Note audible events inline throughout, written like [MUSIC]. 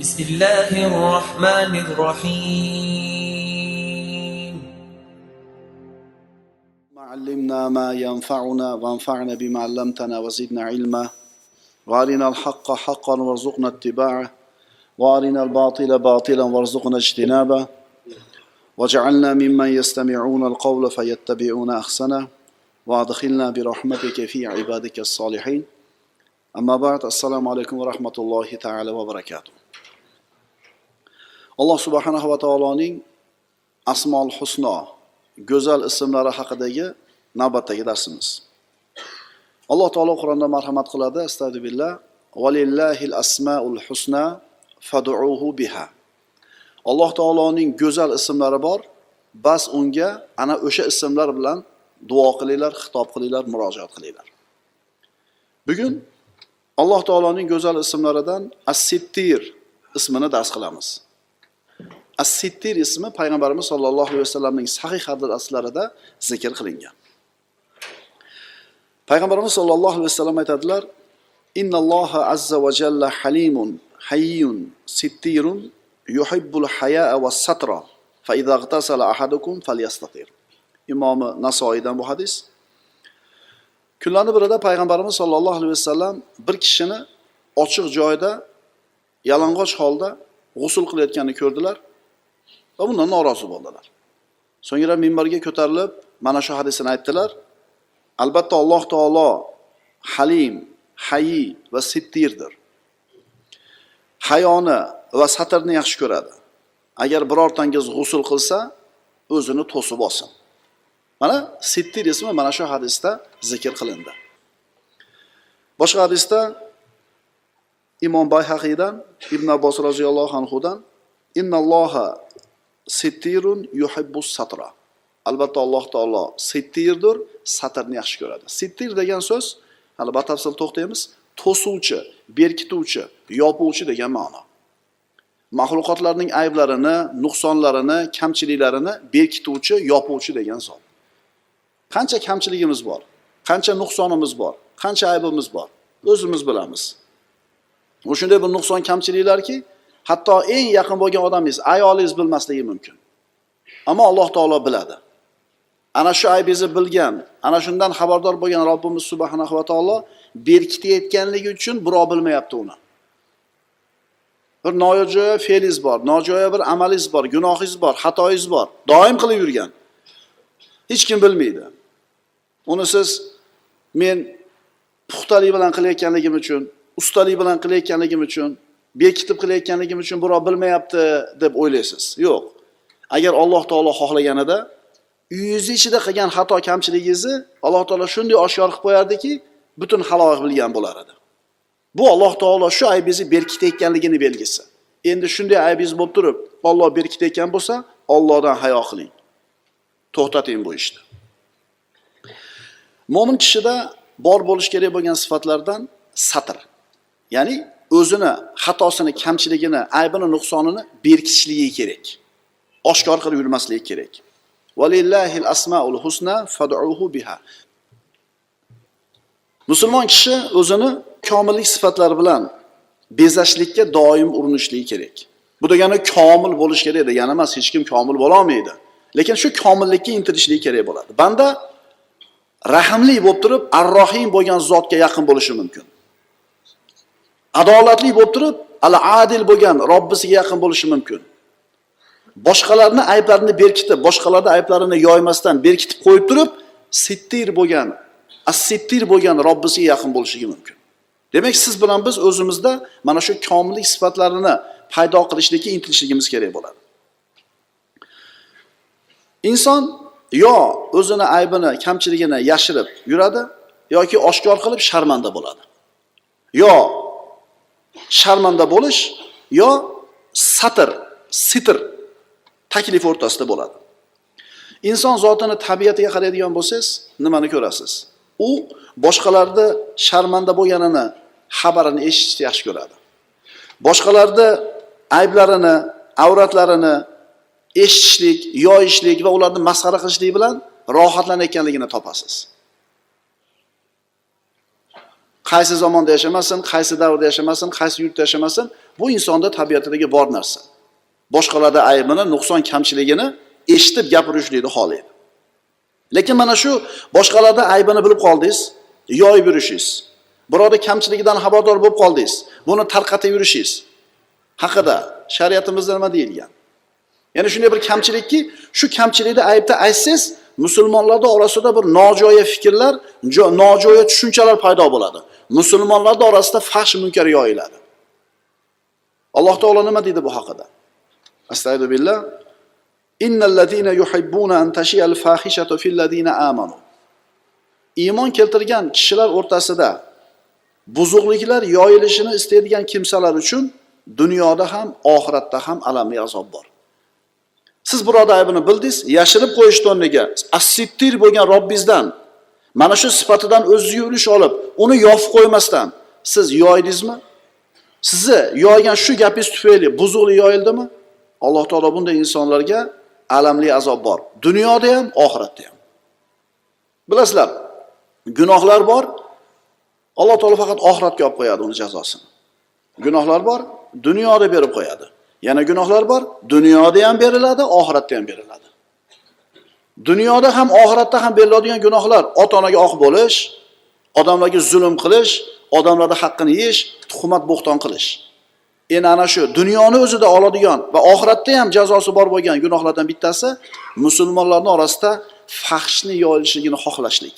بسم الله الرحمن الرحيم. علمنا ما ينفعنا وانفعنا بما علمتنا وزدنا علما. وارنا الحق حقا وارزقنا اتباعه. وارنا الباطل باطلا وارزقنا اجتنابه. واجعلنا ممن يستمعون القول فيتبعون أحسنه. وادخلنا برحمتك في عبادك الصالحين. أما بعد السلام عليكم ورحمة الله تعالى وبركاته. Alloh subhanahu va taoloning asmol husno go'zal ismlari haqidagi navbatdagi darsimiz. Alloh taolo qur'onda marhamat qiladi. Astag'billah valillahil asmaul husna faduuhu biha. Alloh taoloning go'zal ismlari bor. Bas unga ana o'sha ismlar bilan duo qilinglar xitob qilinglar murojaat qilinglar. Bugun alloh taoloning go'zal ismlaridan as-sittir ismini dars qilamiz. As-sittir ismi payg'ambarimiz sollallohu alayhi vasallamning sahih hadislarida zikr qilingan. Payg'ambarimiz sollallohu alayhi vasallam aytadilar innalloha azza va jalla halimun hayyun sittirun yuhibbul hayaa va satra fa idza igtasala ahadukum falyastatir. Imomi nasoiydan bu hadis. Kunlarni birida payg'ambarimiz sollallohu alayhi vasallam bir kishini ochiq joyda yalang'och holda g'usul qilayotganini ko'rdilar. Va bundan norozi bo'ldilar. So'ngra minbarga ko'tarilib mana shu hadisini aytdilar. Albatta alloh taolo halim hayi va sittirdir. Hayoni va satrni yaxshi ko'radi. Agar birortangiz g'usul qilsa o'zini to'sib olsin. Mana sittir ismi mana shu hadisda zikr qilindi. Boshqa hadisda imom bayhaqiydan ibn abbos roziyallohu anhudan innalloha sittirun yuhibbu satra albatta alloh taolo sittirdir satrni yaxshi ko'radi. Sittir degan so'z hali batafsil to'xtaymiz to'suvchi berkituvchi yopuvchi degan ma'no. Maxluqotlarning ayblarini nuqsonlarini kamchiliklarini berkituvchi yopuvchi degan zot. Qancha kamchiligimiz bor qancha nuqsonimiz bor qancha aybimiz bor o'zimiz bilamiz. Shunday bir nuqson kamchiliklarki hatto eng yaqin bo'lgan odamingiz ayolingiz bilmasligi mumkin. Ammo alloh taolo biladi. Ana shu aybingizni bilgan ana shundan xabardor bo'lgan robbimiz subhanahu va taolo berkitayotganligi uchun birov bilmayapti uni. Bir nojo'ya fe'lingiz bor nojo'ya bir amalingiz bor gunohingiz bor xatoyingiz bor doim qilib yurgan. Hech kim bilmaydi. Uni siz men puxtalik bilan qilayotganligim uchun ustalik bilan qilayotganligim uchun bekitib qilayotganligim uchun birov bilmayapti deb o'ylaysiz. Yo'q. Agar alloh taolo xohlaganida uyingizni ichida qilgan xato kamchiligingizni alloh taolo shunday oshkor qilib qo'yardiki butun xalq bilgan bo'lar edi. Bu alloh taolo shu aybingizni berkitayotganligini belgisi. Endi shunday aybingiz bo'lib turib olloh berkitayotgan bo'lsa ollohdan hayo qiling. To'xtating bu ishni. Mo'min kishida bor bo'lishi kerak bo'lgan sifatlardan satr. Ya'ni o'zini xatosini kamchiligini aybini nuqsonini berkitishligi kerak. Oshkor qilib yurmasligi kerak. Valillahil asmaul husna fad'uhu biha. Musulmon kishi o'zini komillik sifatlari bilan bezashlikka doim urinishligi kerak. Bu degani komil bo'lish kerak degani emas hech kim komil bo'lolmaydi lekin shu komillikka intilishligi kerak bo'ladi. Banda rahmli bo'lib turib arrohim bo'lgan zotga yaqin bo'lishi mumkin. Adolatli bo'lib turib al adil bo'lgan robbisiga yaqin bo'lishi mumkin. Boshqalarni ayblarini berkitib boshqalarni ayblarini yoymasdan berkitib qo'yib turib sittir bo'lgan as sittir bo'lgan robbisiga yaqin bo'lishligi mumkin. Demak siz bilan biz o'zimizda mana shu komillik sifatlarini paydo qilishlikka intilishligimiz kerak bo'ladi. Inson yo o'zini aybini kamchiligini yashirib yuradi yoki oshkor qilib sharmanda bo'ladi. Yo sharmanda bo'lish yo satr sitr taklif o'rtasida bo'ladi. Inson zotini tabiatiga qaraydigan bo'lsangiz nimani ko'rasiz? U boshqalarni sharmanda bo'lganini xabarini eshitishni yaxshi ko'radi. Boshqalarni ayblarini avratlarini eshitishlik yoyishlik va ularni masxara qilishlik bilan rohatlanayotganligini topasiz. Qaysi zamonda yashamasin qaysi davrda yashamasin qaysi yurtda yashamasin bu insonda tabiatidagi bor narsa. Boshqalarda aybini nuqson kamchiligini eshitib gapirishlikni xohlaydi lekin mana shu boshqalarda aybini bilib qoldingiz yoyib yurishingiz. Birovni kamchiligidan xabardor bo'lib qoldingiz buni tarqatib yurishingiz. Haqida shariatimizda nima deyilgan? Ya'ni shunday bir kamchilikki shu kamchilikni aybda aytsangiz musulmonlarni orasida bir nojo'ya fikrlar nojo'ya tushunchalar paydo bo'ladi. Musulmonlar orasida fahsh munkar yoyiladi. Alloh taolo nima deydi bu haqida? Astag'firullah innallazina yuhibbuna an tashiyal fahishatu fil ladina amanu. Iymon keltirgan kishilar o'rtasida buzuqliklar yoyilishini istaydigan kimsalar uchun dunyoda ham oxiratda ham alamli azob bor. Siz birovni aybini bildingiz yashirib qo'yishni o'rniga. Assittir bo'lgan robbingizdan mana shu sifatidan o'ziga ulush olib uni yopib qo'ymasdan siz yoydingizmi? Sizni yoygan shu gapingiz tufayli buzuqlik yoyildimi? Alloh taolo bunday insonlarga alamli azob bor. Dunyoda ham oxiratda ham. Bilasizlar gunohlar bor alloh taolo faqat oxiratga olib qo'yadi uni jazosini. Gunohlar bor dunyoda berib qo'yadi. Yana gunohlar bor dunyoda ham beriladi oxiratda ham beriladi. Dunyoda ham oxiratda ham beriladigan gunohlar. Ota onaga oq bo'lish odamlarga zulm qilish odamlarni haqqini yeyish tuhmat bo'xton qilish. Endi ana shu. Dunyoni o'zida oladigan va oxiratda ham jazosi bor bo'lgan gunohlardan bittasi musulmonlarni orasida fahshni yoyilishligini xohlashlik.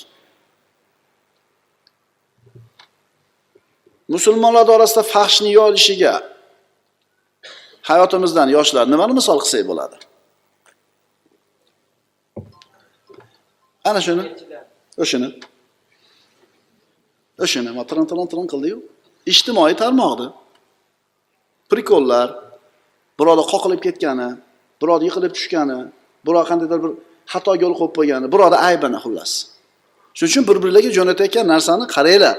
Musulmonlar orasida fahshni yoyilishiga hayotimizdan yoshlar nimani misol qilsak bo'ladi? Ana shuni. O'shani o'shani ma tirin tirin tirin qildiyu. Ijtimoiy tarmoqni prikollar birovni qoqilib ketgani birovni yiqilib tushgani birov qandaydir bir xato yo'l qo'yib qo'ygani birovni aybini xullas. Shuning uchun bir birlariga jo'natayotgan narsani qaranglar.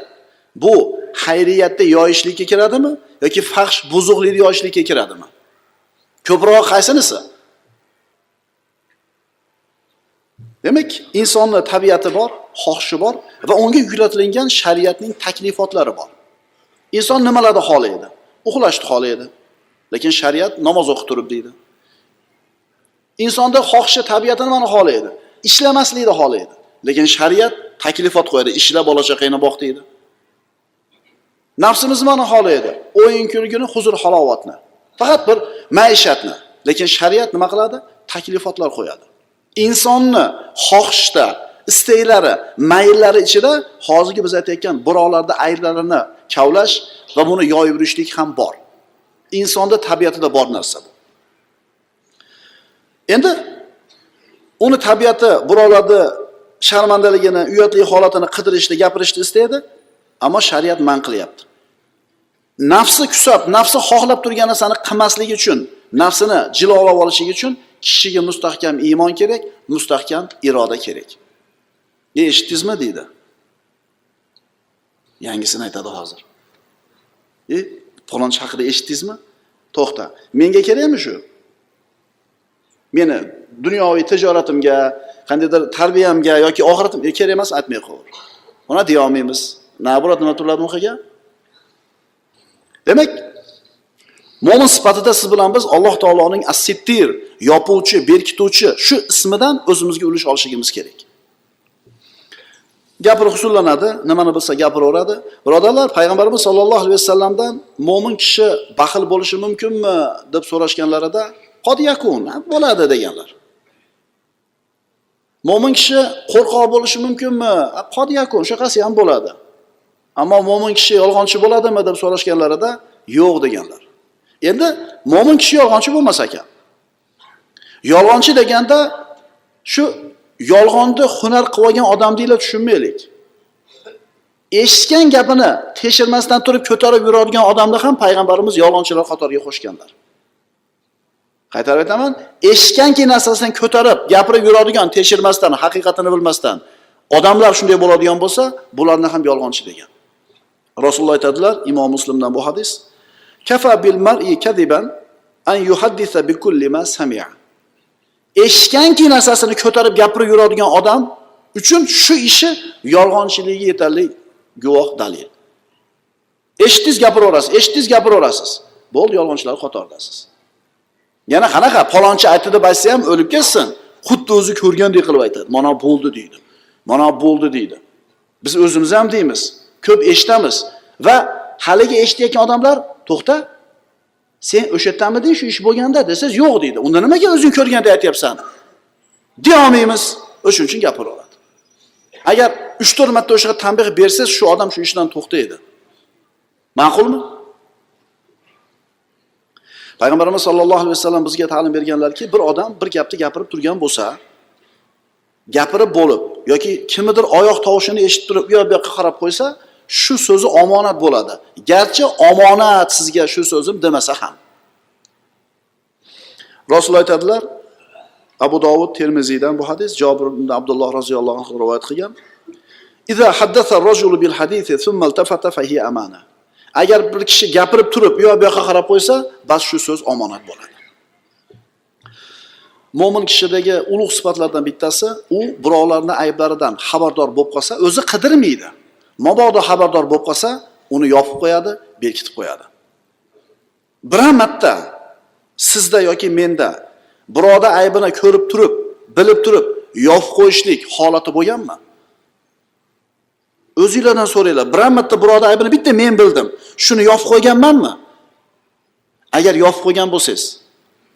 Bu xayriyatda yoyishlikka kiradimi yoki fahsh buzuqlikni yoyishlikka kiradimi? Ko'proq qaysinisi? Demak insonni tabiati bor xohishi bor va unga yuklatilgan shariatning taklifotlari bor. Inson nimalarni xohlaydi? Uxlashni xohlaydi. Lekin shariat namoz o'qib turib deydi. Insonni xohishi tabiati nimani xohlaydi? Ishlamaslikni xohlaydi. Lekin shariat taklifot qo'yadi. Ishla bola chaqangni boq deydi. Nafsimiz nimani xohlaydi? O'yin kulgini huzur halovatni faqat bir maishatni. Lekin shariat nima qiladi? Taklifotlar qo'yadi. Insonni xohishda istaklari mayllari ichida hozirgi biz aytayotgan birovlarni ayblarini kavlash va buni yoyib yurishlik ham bor. Insonni tabiatida bor narsa bu. Endi uni tabiati birovlarni sharmandaligini uyatli holatini qidirishni gapirishni istaydi ammo shariat man qilyapti. Nafsi kusab nafsi xohlab turgan narsani qilmasligi uchun nafsini jilolab olishligi uchun kishiga mustahkam iymon kerak mustahkam iroda kerak. E eshitdingizmi deydi. Yangisini aytadi hozir. E palonchi haqida eshitdingizmi? To'xta. Menga kerakmi shu? Meni dunyoviy tijoratimga qandaydir tarbiyamga yoki oxiratimga e, kerak emas aytmay qo'yaver uni deyolmaymiz na bo'ladi nima turiladi demak mo'min sifatida siz bilan biz alloh taoloning assittir yopuvchi berkituvchi shu ismidan o'zimizga ulush olishligimiz kerak. Gapiri husullanadi nimani bilsa gapiraveradi birodarlar payg'ambarimiz sollallohu alayhi vasallamdan mo'min kishi baxil bo'lishi mumkinmi deb so'rashganlarida qod yakun bo'ladi deganlar. Mo'min kishi qo'rqoq bo'lishi mumkinmi? Ha, qod yakun shunaqasi ham bo'ladi. Ammo mo'min kishi yolg'onchi bo'ladimi deb so'rashganlarida yo'q deganlar. Endi mo'min kishi yolg'onchi bo'lmas ekan. Yolg'onchi deganda shu yolg'onni hunar qilib olgan odam deyla tushunmaylik. Eshitgan gapini tekshirmasdan turib ko'tarib yuradigan odamni ham payg'ambarimiz yolg'onchilar qatoriga qo'shganlar. Qaytarib aytaman eshitganki narsasidan ko'tarib gapirib yuradigan tekshirmasdan haqiqatini bilmasdan odamlar shunday bo'ladigan bo'lsa bularni ham yolg'onchi degan. Rasululloh aytadilar imom muslimdan bu hadis kafa bil mar'i kadiban an yuhaddisa bi kulli ma sami'a. Eshitganki narsasini ko'tarib gapirib yuradigan odam uchun shu ishi yolg'onchiligi yetarli guvoh dalil. Eshitdingiz gapiraverasiz eshitdingiz gapiraverasiz. Bo'ldi yolg'onchilar qatoridasiz yana qanaqa? Palonchi aytdi deb aytsa ham o'lib ketsin. Xuddi o'zi ko'rgandek qilib aytadi mana bo'ldi deydi. Mana bo'ldi deydi. Biz o'zimiz ham deymiz. Ko'p eshitamiz. Va haligi eshitayotgan odamlar to'xta sen o'sha yerdamiding shu ish bo'lganda desangiz yo'q deydi. Unda nimaga o'zing ko'rganda aytyapsan? Deyolmaymiz. O'shuning uchun gapiraveradi agar uch to'rt marta o'shaga tanbeh bersangiz shu odam shu ishdan to'xtaydi. Ma'qulmi? Payg'ambarimiz sollallohu alayhi vasallam bizga ta'lim berganlarki bir odam bir gapni gapirib turgan bo'lsa gapirib bo'lib yoki kimnidir oyoq tovushini eshitib turib u yoq bu yoqqa qarab qo'ysa shu so'zi omonat bo'ladi. Garchi omonat sizga shu so'zim demasa ham. Rasululloh aytadilar abu dovud termiziydan bu hadis jobir ibn abdulloh roziyallohu anhu rivoyat qilgan. Agar bir kishi gapirib turib yo bu yoqqa qarab qo'ysa bas shu so'z omonat bo'ladi. Mo'min kishidagi ulug' sifatlardan bittasi u birovlarni ayblaridan xabardor bo'lib qolsa o'zi qidirmaydi. Mabodo xabardor bo'lib qolsa uni yopib qo'yadi berkitib qo'yadi. Biron marta sizda yoki menda birovda aybini ko'rib turib bilib turib yopib qo'yishlik holati bo'lganmi? O'zinglardan so'ranglar biron marta birovni aybini bitta men bildim shuni yopib qo'yganmanmi? Agar yopib qo'ygan bo'lsangiz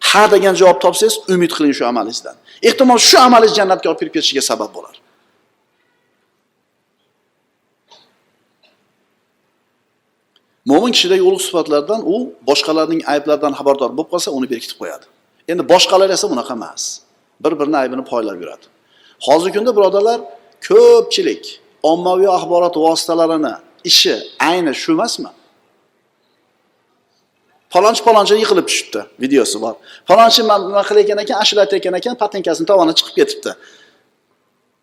ha degan javob topsangiz umid qiling shu amalingizdan. Ehtimol shu amalingiz jannatga olib kirib ketishiga sabab bo'lar. Mo'min kishidagi ulug' sifatlardan u boshqalarning ayblaridan xabardor bo'lib qolsa uni berkitib qo'yadi. Endi boshqalar esa bunaqa emas. Bir birini aybini poylab yuradi. Hozirgi kunda birodarlar ko'pchilik ommaviy axborot vositalarini ishi ayni shu emasmi? Falonchi palonchi yiqilib tushibdi videosi bor. Falonchi nima qilayotgan ekan ashula aytayotgan ekan patinkasini tovoni chiqib ketibdi.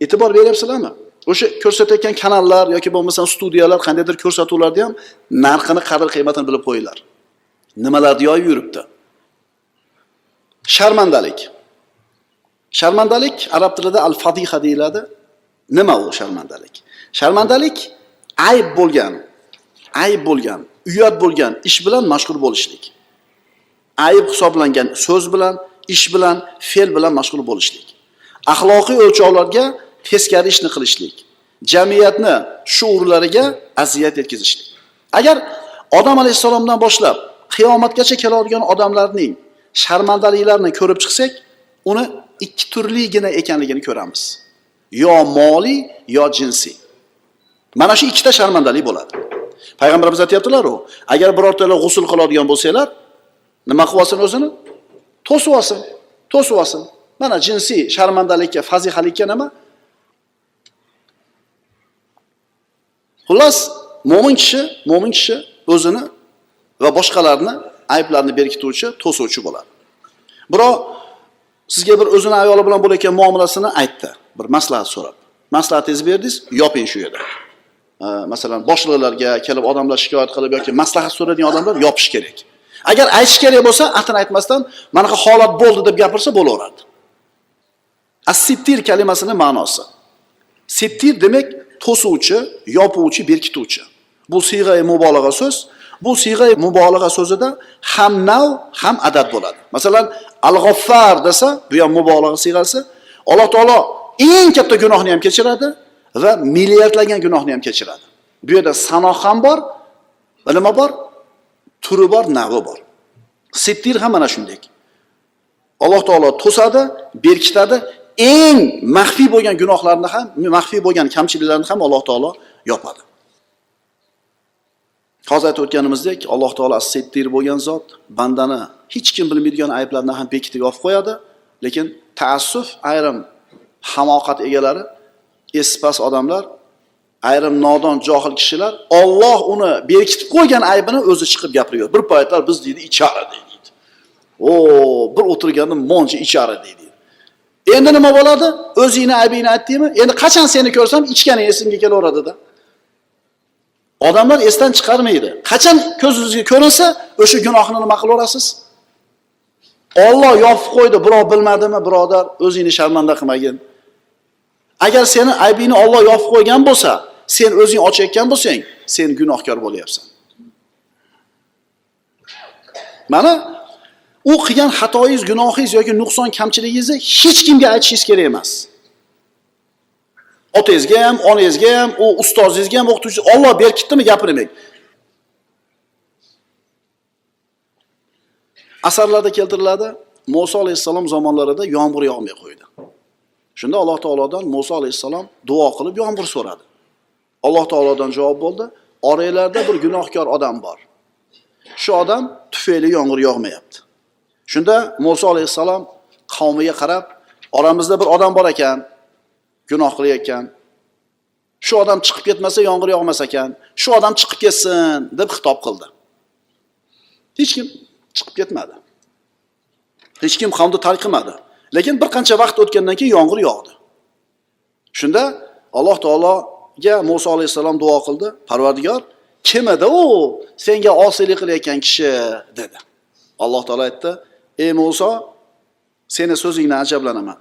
E'tibor beryapsizlarmi? O'sha ko'rsatayotgan kanallar yoki bo'lmasam studiyalar qandaydir ko'rsatuvlarda ham narxini qadr qiymatini bilib qo'yinglar. Nimalarni yoyib yuribdi? Sharmandalik. Sharmandalik arab tilida al fadiha deyiladi. Nima u sharmandalik? Sharmandalik ayb bo'lgan ayb bo'lgan uyat bo'lgan ish bilan mashg'ul bo'lishlik. Ayb hisoblangan so'z bilan ish bilan fe'l bilan mashg'ul bo'lishlik. Axloqiy o'lchovlarga teskari ishni qilishlik jamiyatni shuurlariga aziyat yetkazishlik. Agar odam alayhissalomdan boshlab qiyomatgacha keladigan odamlarning sharmandaliklarini ko'rib chiqsak uni ikki turligina ekanligini ko'ramiz. Yo moliy yo jinsiy. Mana shu ikkita sharmandalik bo'ladi. Payg'ambarimiz aytyaptilaru agar birortalar g'usul qiladigan bo'lsanglar nima qilib olsin o'zini? To'sib olsin to'sib olsin mana jinsiy sharmandalikka fazihalikka nima? Xullas mo'min kishi mo'min kishi o'zini va boshqalarni ayblarini berkituvchi to'suvchi bo'ladi. Birov sizga bir o'zini ayoli bilan bo'layotgan muomalasini aytdi. Bir maslahat so'rab. Maslahatingizni berdingiz yoping shu yerda. Masalan boshliqlarga kelib odamlar shikoyat qilib yoki maslahat so'raydigan odamlar yopish kerak. Agar aytish kerak bo'lsa atini aytmasdan manaqa holat bo'ldi deb gapirsa bo'laveradi. Assittir kalimasini ma'nosi. Sittir demak to'suvchi yopuvchi berkituvchi. Bu siyg'ai mubolag'a so'z. Bu siyg'ai mubolag'a so'zida ham nav ham adad bo'ladi. Masalan al g'offar desa bu ham mubolag'a siyg'asi. Alloh taolo eng katta gunohni ham kechiradi va milliardlagan gunohni ham kechiradi. Bu yerda sano ham bor va nima bor? Turi bor navi bor. Sittir ham mana shunday. Alloh taolo to'sadi berkitadi eng maxfiy bo'lgan gunohlarni ham maxfiy bo'lgan kamchiliklarni ham alloh taolo yopadi hozir aytib o'tganimizdek alloh taolo as-sittir bo'lgan zot bandani hech kim bilmaydigan ayblarni ham bekitib yopib qo'yadi lekin taassuf ayrim hamoqat egalari espas odamlar ayrim nodon johil kishilar Alloh uni berkitib qo'ygan aybini o'zi chiqib gapirıyor. Bir paytlar biz deydi ichari deydi. O bir o'tirganda moncha ichari deydi. Endi nima bo'ladi? O'zingni aybingni aytdingmi? Endi qachon seni ko'rsam ichganing esimga kelaveradida. Odamlar esdan chiqarmaydi. Qachon ko'zingizga ko'rinsa, o'sha gunohni nima qilaverasiz? Alloh yopib qo'ydi, birov bilmadimi, birodar, o'zingni sharmanda qilmagin. Agar seni aybingni Alloh yopib qo'ygan bo'lsa, sen o'zing ochayotgan bo'lsang, sen gunohkor bo'lyapsan. mana u qilgan xatoyingiz gunohingiz yoki nuqson kamchiligingizni hech kimga aytishingiz kerak emas. Otangizga ham onangizga ham u ustozingizga ham o'qituvchi olloh berkitdimi gapirmang asarlarda keltiriladi muso alayhissalom zamonlarida yomg'ir yog'may qo'ydi. Shunda alloh taolodan muso alayhissalom duo qilib yomg'ir so'radi. Alloh taolodan javob bo'ldi oranglarda bir gunohkor odam bor. Shu odam tufayli yomg'ir yog'mayapti. Shunda muso alayhissalom qavmiga qarab oramizda bir odam bor ekan gunoh qilayotgan. Shu odam chiqib ketmasa yomg'ir yog'mas ekan. Shu odam chiqib ketsin deb xitob qildi. Hech kim chiqib ketmadi. Hech kim qavmni tark qilmadi. Lekin bir qancha vaqt o'tgandan keyin yomg'ir yog'di. Shunda alloh taologa muso alayhissalom duo qildi. Parvardigor kim edi u? Senga osiylik qilayotgan kishi dedi. Alloh taolo aytdi ey muso seni so'zingdan ajablanaman.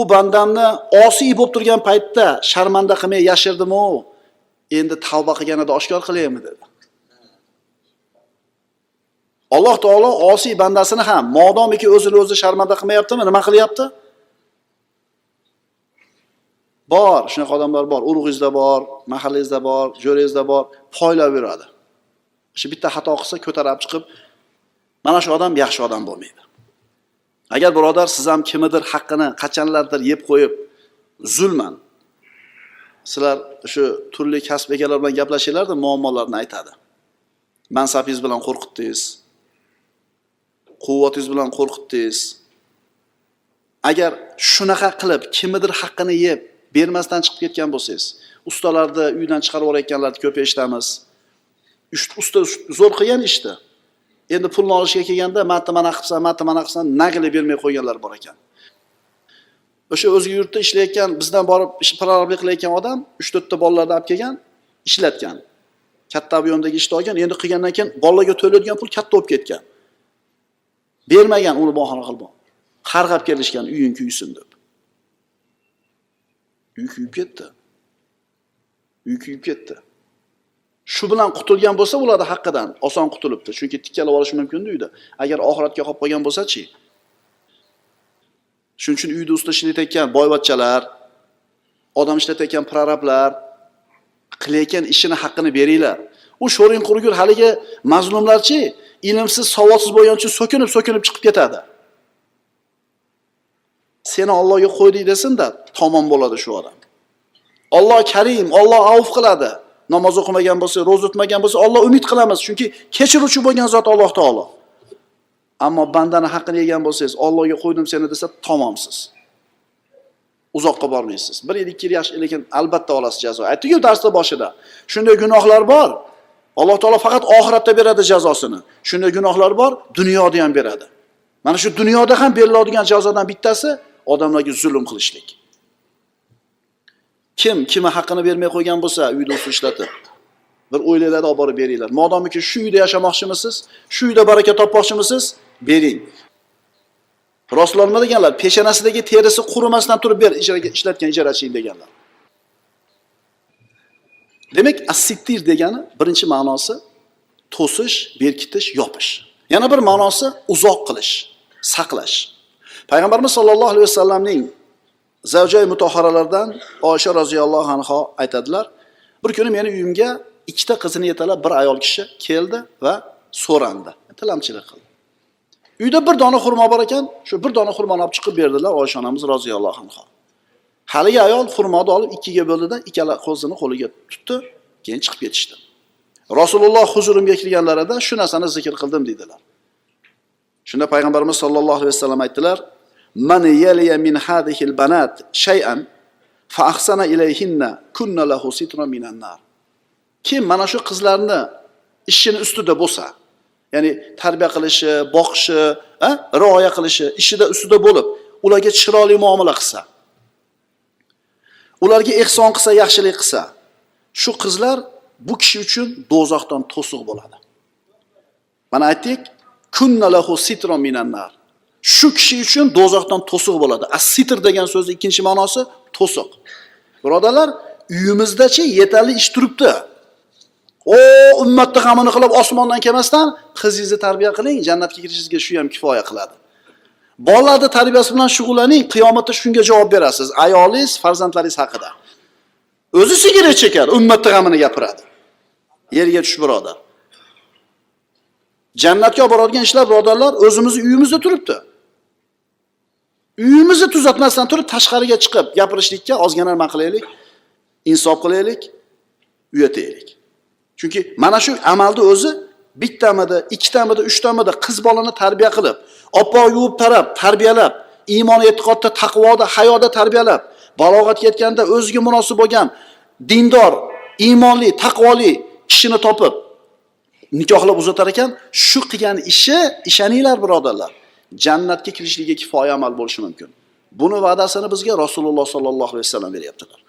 U bandamni osiy bo'lib turgan paytda sharmanda qilmay yashirdimu. Endi tavba qilganida oshkor qilaymi dedi. Alloh taolo osiy bandasini ham modomiki o'zini o'zi sharmanda qilmayaptimi? Nima qilyapti? Bor shunaqa odamlar bor. Urug'ingizda bor mahallangizda bor jo'rangizda bor. Poylab yuradi shu bitta xato qilsa ko'tarib chiqib mana shu odam yaxshi odam bo'lmaydi. Agar birodar siz ham kimnidir haqqini qachonlardir yeb qo'yib zulman sizlar shu turli kasb egalari bilan gaplashinglarda muammolarni aytadi. Mansabingiz bilan qo'rqitdingiz. Quvvatingiz bilan qo'rqitdingiz. Agar shunaqa qilib kimnidir haqqini yeb bermasdan chiqib ketgan bo'lsangiz ustalarni uydan chiqarib yuborayotganlarni ko'p eshitamiz. Usta zo'r qilgan ishni endi pulni olishga kelganda manni mana qilibsan manni mana qilibsan nagili bermay qo'yganlar bor ekan. O'sha o'zga yurtda ishlayotgan bizdan borib prorablik qilayotgan odam uch to'rtta bolalarni olib kelgan ishlatgan. Katta объемdagi ishni olgan endi qilgandan keyin bolalarga to'laydigan pul katta bo'lib ketgan. Bermagan uni bahona qilib. Qarg'ab kelishgan uying kuysin deb. Uy kuyib ketdi. Uy kuyib ketdi. Shu bilan qutulgan bo'lsa ularni haqqidan oson qutulibdi. Chunki tikkalab olishi mumkinda uyda agar oxiratga qolib qolgan bo'lsachi shuning uchun uyda ustida ishlayotgan boyvachchalar odam ishlatayotgan prorablar qilayotgan ishini haqqini beringlar. U sho'ring qurgur haligi mazlumlarchi ilmsiz savodsiz bo'lgani uchun so'kinib so'kinib chiqib ketadi. Seni ollohga qo'ydik desinda tamom bo'ladi shu odam. Olloh karim olloh avf qiladi. Namoz o'qimagan bo'lsa ro'za tutmagan bo'lsa olloh umid qilamiz. Chunki kechiruvchi bo'lgan zot alloh taolo. Ammo bandani haqqini yegan bo'lsangiz ollohga qo'ydim seni desa tamomsiz. Uzoqqa bormaysiz. Bir yil ikki yil yaxshi lekin albatta olasiz jazo. Aytdiku darsda boshida shunday gunohlar bor. Alloh taolo faqat oxiratda beradi jazosini. Shunday gunohlar bor dunyoda ham beradi. Mana shu dunyoda ham beriladigan jazodan bittasi odamlarga zulm qilishlik. Kim kimni haqqini bermay qo'ygan bo'lsa uyda usta ishlatib bir o'ylanglarda olib borib beringlar. Modomiki shu uyda yashamoqchimisiz? Shu uyda baraka topmoqchimisiz? Bering. Rasululloh nima deganlar peshonasidagi terisi qurimasdan turib ber ijaraga ishlatgan ijaraching deganlar. Demak assittir degani birinchi ma'nosi to'sish berkitish yopish. Yana bir ma'nosi uzoq qilish saqlash. Payg'ambarimiz sollallohu alayhi vasallamning zavjay mutoharalardan osha roziyallohu anhu aytadilar bir kuni meni uyimga ikkita qizini yetalab bir ayol kishi keldi va so'randi. Tilamchilik qildi. Uyda bir dona xurmo bor ekan shu bir dona xurmoni olib chiqib berdilar oysha onamiz roziyallohu anhu haligi ayol xurmoni olib ikkiga bo'ldida ikkala qo'zini qo'liga tutdi keyin chiqib ketishdi. Rasululloh huzurimga kirganlarida shu narsani zikr qildim deydilar. Shunda payg'ambarimiz sollallohu alayhi vasallam aytdilar من يلي min هذه البنات shay'an fa ahsana ilayhinna له lahu sitran minan nar. Kim mana shu qizlarni ishini ustida bo'lsa ya'ni tarbiya qilishi boqishi rioya qilishi ishida ustida bo'lib ularga chiroyli muomala qilsa ularga ehson qilsa yaxshilik qilsa shu qizlar bu kishi uchun do'zaxdan to'siq bo'ladi. Mana aytdik kunnalahu sitron minan nar. Shu kishi uchun do'zaxdan to'siq bo'ladi. As sitr degan so'zni ikkinchi ma'nosi to'siq. Birodarlar uyimizdachi yetarli ish turibdi. O ummatni g'amini qilib osmondan kelmasdan qizingizni tarbiya qiling jannatga kirishingizga shu ham kifoya qiladi. Bolalarni tarbiyasi bilan shug'ullaning qiyomatda shunga javob berasiz. Ayolingiz farzandlaringiz haqida. O'zi sigaret chekadi ummatni g'amini gapiradi. Yerga tush birodar. Jannatga olib boradigan ishlar birodarlar o'zimizni uyimizda turibdi. Uyimizni tuzatmasdan turib tashqariga chiqib gapirishlikka ozgina nima qilaylik? Insof qilaylik uyataylik. Chunki mana shu amalni o'zi bittamidi ikkitamidi uchtamidi qiz bolani tarbiya qilib oppoq yuvib tarab tarbiyalab iymon e'tiqodda taqvoda hayoda tarbiyalab balog'atga yetganda o'ziga munosib bo'lgan dindor iymonli taqvoli kishini topib nikohlab uzatar ekan shu qilgan ishi ishoninglar birodarlar. Jannatga kirishligiga kifoya amal bo'lishi mumkin. Buni va'dasini bizga rasululloh sollallohu alayhi vasallam beryaptilar.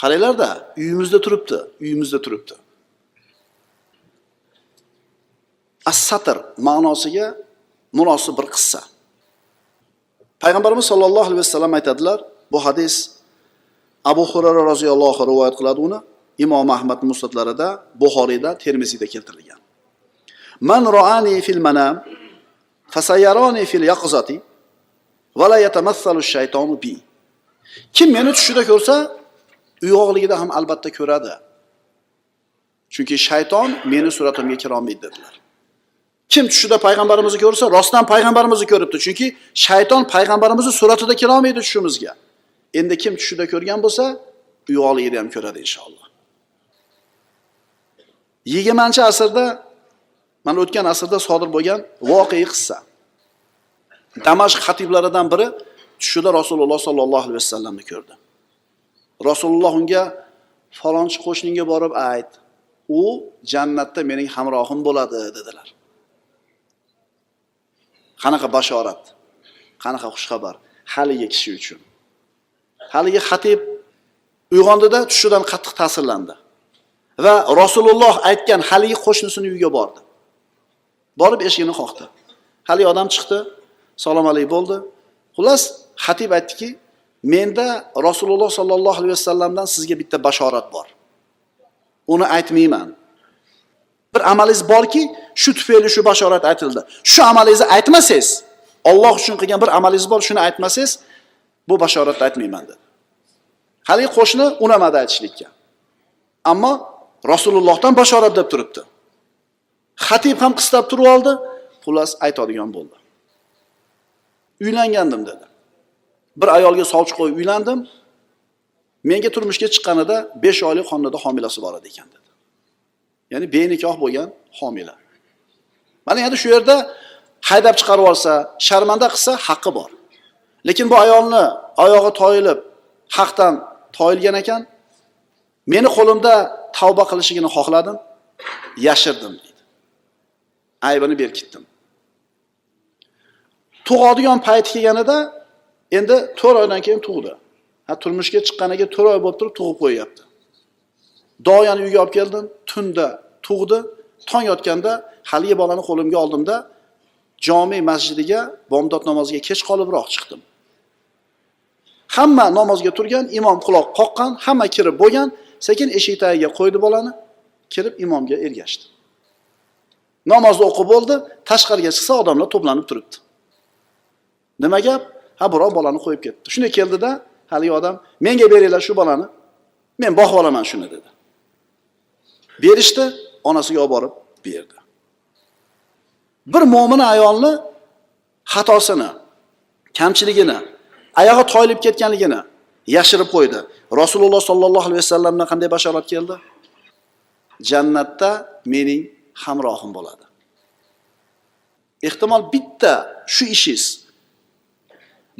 Qaranglarda uyimizda turibdi uyimizda turibdi. As satr ma'nosiga munosib bir qissa. Payg'ambarimiz sollallohu alayhi vasallam aytadilar bu hadis abu xurara roziyallohu rivoyat qiladi uni imom ahmad musnatlarida buxoriyda termiziyda keltirilgan. Man roani fil manam fasayaroni fil yaqzati va la yatamassalu shaytonu bi kim meni tushida ko'rsa uyg'oqligida ham albatta ko'radi. Chunki shayton meni suratimga kirolmaydi dedilar kim tushida payg'ambarimizni ko'rsa rostdan payg'ambarimizni ko'ribdi. Chunki shayton payg'ambarimizni suratida kirolmaydi tushimizga endi kim tushida ko'rgan bo'lsa uyg'oqligida ham ko'radi inshaalloh. Yigirmanchi asrda mana o'tgan asrda sodir bo'lgan voqea qissa. Damashq xatiblaridan biri tushida rasululloh sollallohu alayhi vasallamni ko'rdi. Rasululloh unga falonchi qo'shningga borib ayt u jannatda mening hamrohim bo'ladi dedilar. Qanaqa bashorat qanaqa xushxabar haligi kishi uchun. Haligi xatib uyg'ondida tushidan qattiq ta'sirlandi va rasululloh aytgan haligi qo'shnisini uyiga bordi. Borib eshigini qoqdi. Haligi odam chiqdi salom alik bo'ldi. Xullas xatib aytdiki menda rasululloh sollallohu alayhi vasallamdan sizga bitta bashorat bor. Uni aytmayman. Bir amalingiz borki shu tufayli shu bashorat aytildi. Shu amalingizni aytmasangiz olloh uchun qilgan bir amalingiz bor shuni aytmasangiz bu bashoratni aytmayman dedi. Haligi qo'shni unamadi aytishlikka. Ammo rasulullohdan bashorat deb turibdi. Xatib ham qistab turib oldi. Xullas aytadigan bo'ldi. Uylangandim dedi. Bir ayolga sovchi qo'yib uylandim. Menga turmushga chiqqanida besh oylik xonada homilasi bor edi ekan dedi. Ya'ni benikoh bo'lgan homila. Mana endi shu yerda haydab chiqarib yuborsa sharmanda qilsa haqqi bor. Lekin bu ayolni oyog'i toyilib haqdan toyilgan ekan meni qo'limda tavba qilishligini xohladim yashirdim. deydi aybini berkitdim tug'adigan payti kelganida endi to'rt oydan keyin tug'di. Ha turmushga chiqqaniga to'rt oy bo'lib turib tug'ib qo'yyapti doyani uyga olib keldim tunda tug'di. Tong yotganda haligi bolani qo'limga oldimda jome masjidiga bomdod namoziga kech qolibroq chiqdim. Hamma namozga turgan imom quloq qoqqan hamma kirib bo'lgan sekin eshik tagiga qo'ydi bolani kirib imomga ergashdi. Namozni o'qib bo'ldi tashqariga chiqsa odamlar to'planib turibdi. Nima gap? Ha birov bolani qo'yib ketdi. Shunda keldida haligi odam menga beringlar shu bolani men boqib olaman shuni dedi. Berishdi onasiga olib borib berdi. Bir mo'min ayolni xatosini kamchiligini oyog'i toyilib ketganligini yashirib qo'ydi. Rasululloh sollallohu alayhi vasallamdan qanday bashorat keldi? Jannatda mening hamrohim bo'ladi. Ehtimol bitta shu ishingiz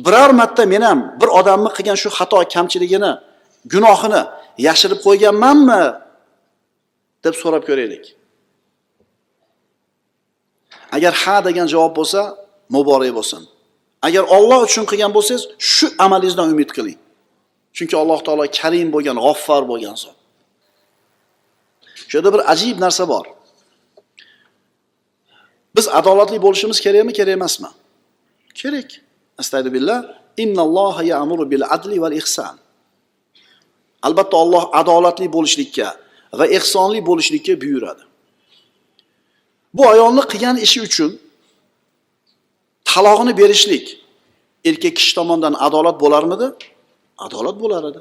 biror marta men ham bir odamni qilgan shu xato kamchiligini gunohini yashirib qo'yganmanmi deb so'rab ko'raylik. Agar ha degan javob bo'lsa muborak bo'lsin. Agar olloh uchun qilgan bo'lsangiz shu amalingizdan umid qiling. Chunki alloh taolo karim bo'lgan g'offar bo'lgan zot. Shu yerda bir ajib narsa bor. Biz adolatli bo'lishimiz kerakmi kerak emasmi kerak astag'firullah innalloha ya'muru bil adli val ihson albatta olloh adolatli bo'lishlikka va ehsonli bo'lishlikka buyuradi. Bu ayolni qilgan ishi uchun talog'ini berishlik erkak kishi tomonidan adolat bo'larmidi? Adolat bo'lar edi.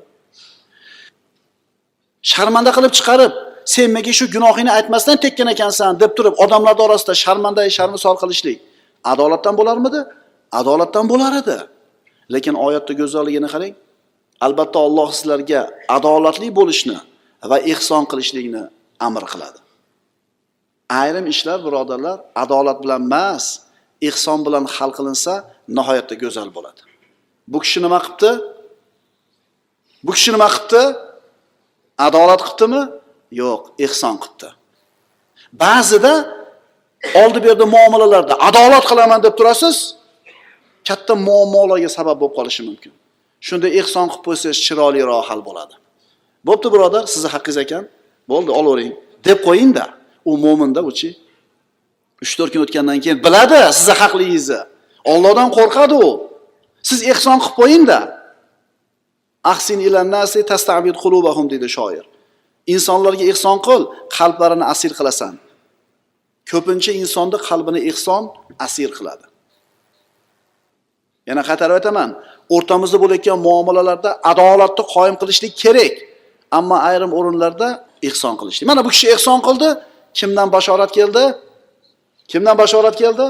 Sharmanda qilib chiqarib, sen menga shu gunohingni aytmasdan tekkan ekansan deb turib, odamlar orasida sharmanda sharmisor qilishlik adolatdan bo'larmidi? Adolatdan bo'lar edi. Lekin oyatda go'zalligini qarang. Albatta Alloh sizlarga adolatli bo'lishni va ehson qilishlikni amr qiladi. Ayrim ishlar birodarlar adolat bilan emas, ehson bilan hal qilinsa nihoyatda go'zal bo'ladi. Bu kishi nima qilibdi? Bu kishi nima qilibdi? Adolat qilibdimi? Yo'q, ehson qilibdi. Ba'zida oldi berdi muomalalarda adolat qilaman deb turasiz, katta muammolarga sabab bo'lib qolishi mumkin. Shunda ehson qilib qo'ysangiz chiroyliroq hal bo'ladi. Bo'pti birodar, sizni haqqingiz ekan. Bo'ldi, olavering deb qo'ying-da. U mo'minda uchi. 3-4 kun o'tgandan keyin biladi sizni haqligingizni. Allohdan qo'rqadi u. Siz ehson qilib qo'ying-da. Ahsin ilan nasi tastabid qulubahum dedi shoir. Insonlarga ehson qil, qalblarini asir qilasan. Ko'pincha insonni qalbini ehson asir qiladi. Yana qaytarib aytaman, o'rtamizda bo'layotgan muomalalarda adolatni qoyim qilishlik kerak, ammo ayrim o'rinlarda ehson qilishlik. Mana bu kishi ehson qildi, kimdan bashorat keldi? Kimdan bashorat keldi?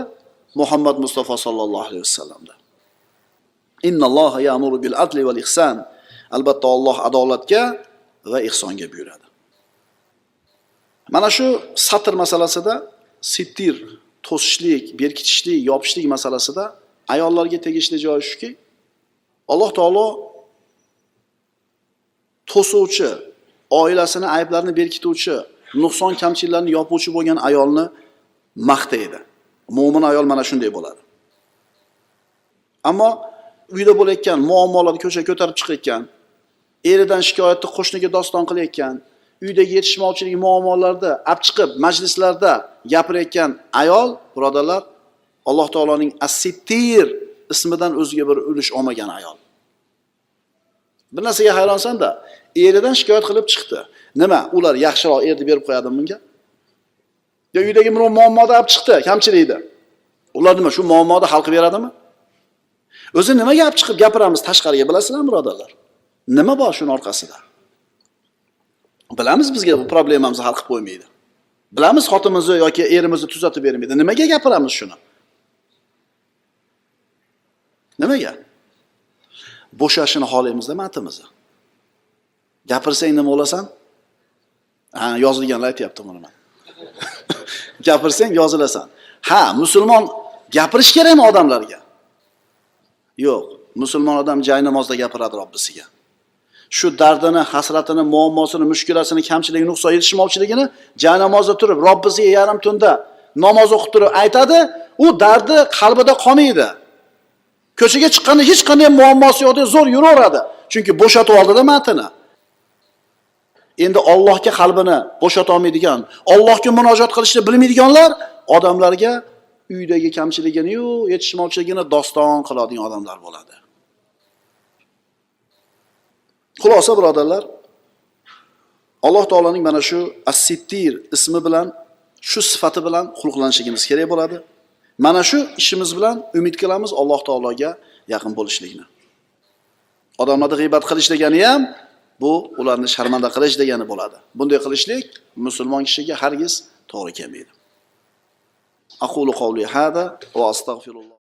Muhammad Mustafa sollallohu alayhi vasallamdan. Innalloha ya'muru bil adli val ihson Albatta Alloh adolatga va ihsonga buyuradi. Mana shu satr masalasida sittir, to'sishlik, berkitishlik, yopishlik masalasida ayollarga tegishli joyi shuki, Alloh taolo to'suvchi, oilasini ayblarini berkituvchi, nuqson kamchiliklarni yopuvchi bo'lgan ayolni maqtaydi. Mo'min ayol mana shunday bo'ladi. Ammo uyda bo'layotgan muammolarni ko'chaga ko'tarib chiqayotgan, eridan shikoyatni qo'shniga doston qilayotgan, uydagi yetishmovchilik muammolarida olib chiqib majlislarda gapirayotgan ayol, birodarlar, Alloh taoloning assitir ismidan o'ziga bir ulush olmagan ayol. Bir narsaga hayronsan-da, eridan shikoyat qilib chiqdi. Nima? Ular yaxshiroq erni berib qo'yadimi bunga? Yo uydagi birov muammoda olib chiqdi, kamchilikda. Ular nima shu muammoni hal qilib beradimi? O'zi nimaga olib chiqib gapiramiz tashqariga bilasizlarmi, birodarlar? Nima bor shuni orqasida? Bilamiz bizga bu problemamizni hal qilib qo'ymaydi. Bilamiz xotinimizni yoki erimizni tuzatib bermaydi. Nimaga gapiramiz shuni? Nimaga? Bo'shashini xohlaymizda matimizni. Gapirsang nima bo'lasan? Ha, yozilganlar aytyapti buni man [LAUGHS] Gapirsang yozilasan. Ha, musulmon gapirish kerakmi odamlarga? Yo'q, musulmon odam joy namozda gapiradi Robbisiga. Shu dardini, hasratini, muammosini, mushkulasini, kamchiligini, nuqson yetishmovchiligini joy namozda turib, Robbisiga yarim tunda namoz o'qib turib aytadi, u dardi qalbida qolmaydi. Ko'chaga chiqqanda hech qanday muammosi yo'q deb zo'r yuraveradi. Chunki bo'shatib oldida matini. Endi Allohga qalbini bo'shata olmaydigan, Allohga murojaat qilishni bilmaydiganlar odamlarga uydagi kamchiliginiyu yetishmovchiligini doston qiladigan odamlar bo'ladi. Xulosa birodarlar, Alloh taolaning mana shu As-Sittir ismi bilan, shu sifati bilan xulqlanishimiz kerak bo'ladi. Mana shu ishimiz bilan umid qilamiz Alloh taologa yaqin bo'lishlikni. Odamlarni g'iybat qilish degani ham bu ularni sharmanda qilish degani bo'ladi. Bunday qilishlik musulmon kishiga hargiz to'g'ri kelmaydi. Aqulu qawli hada va astagfirulloh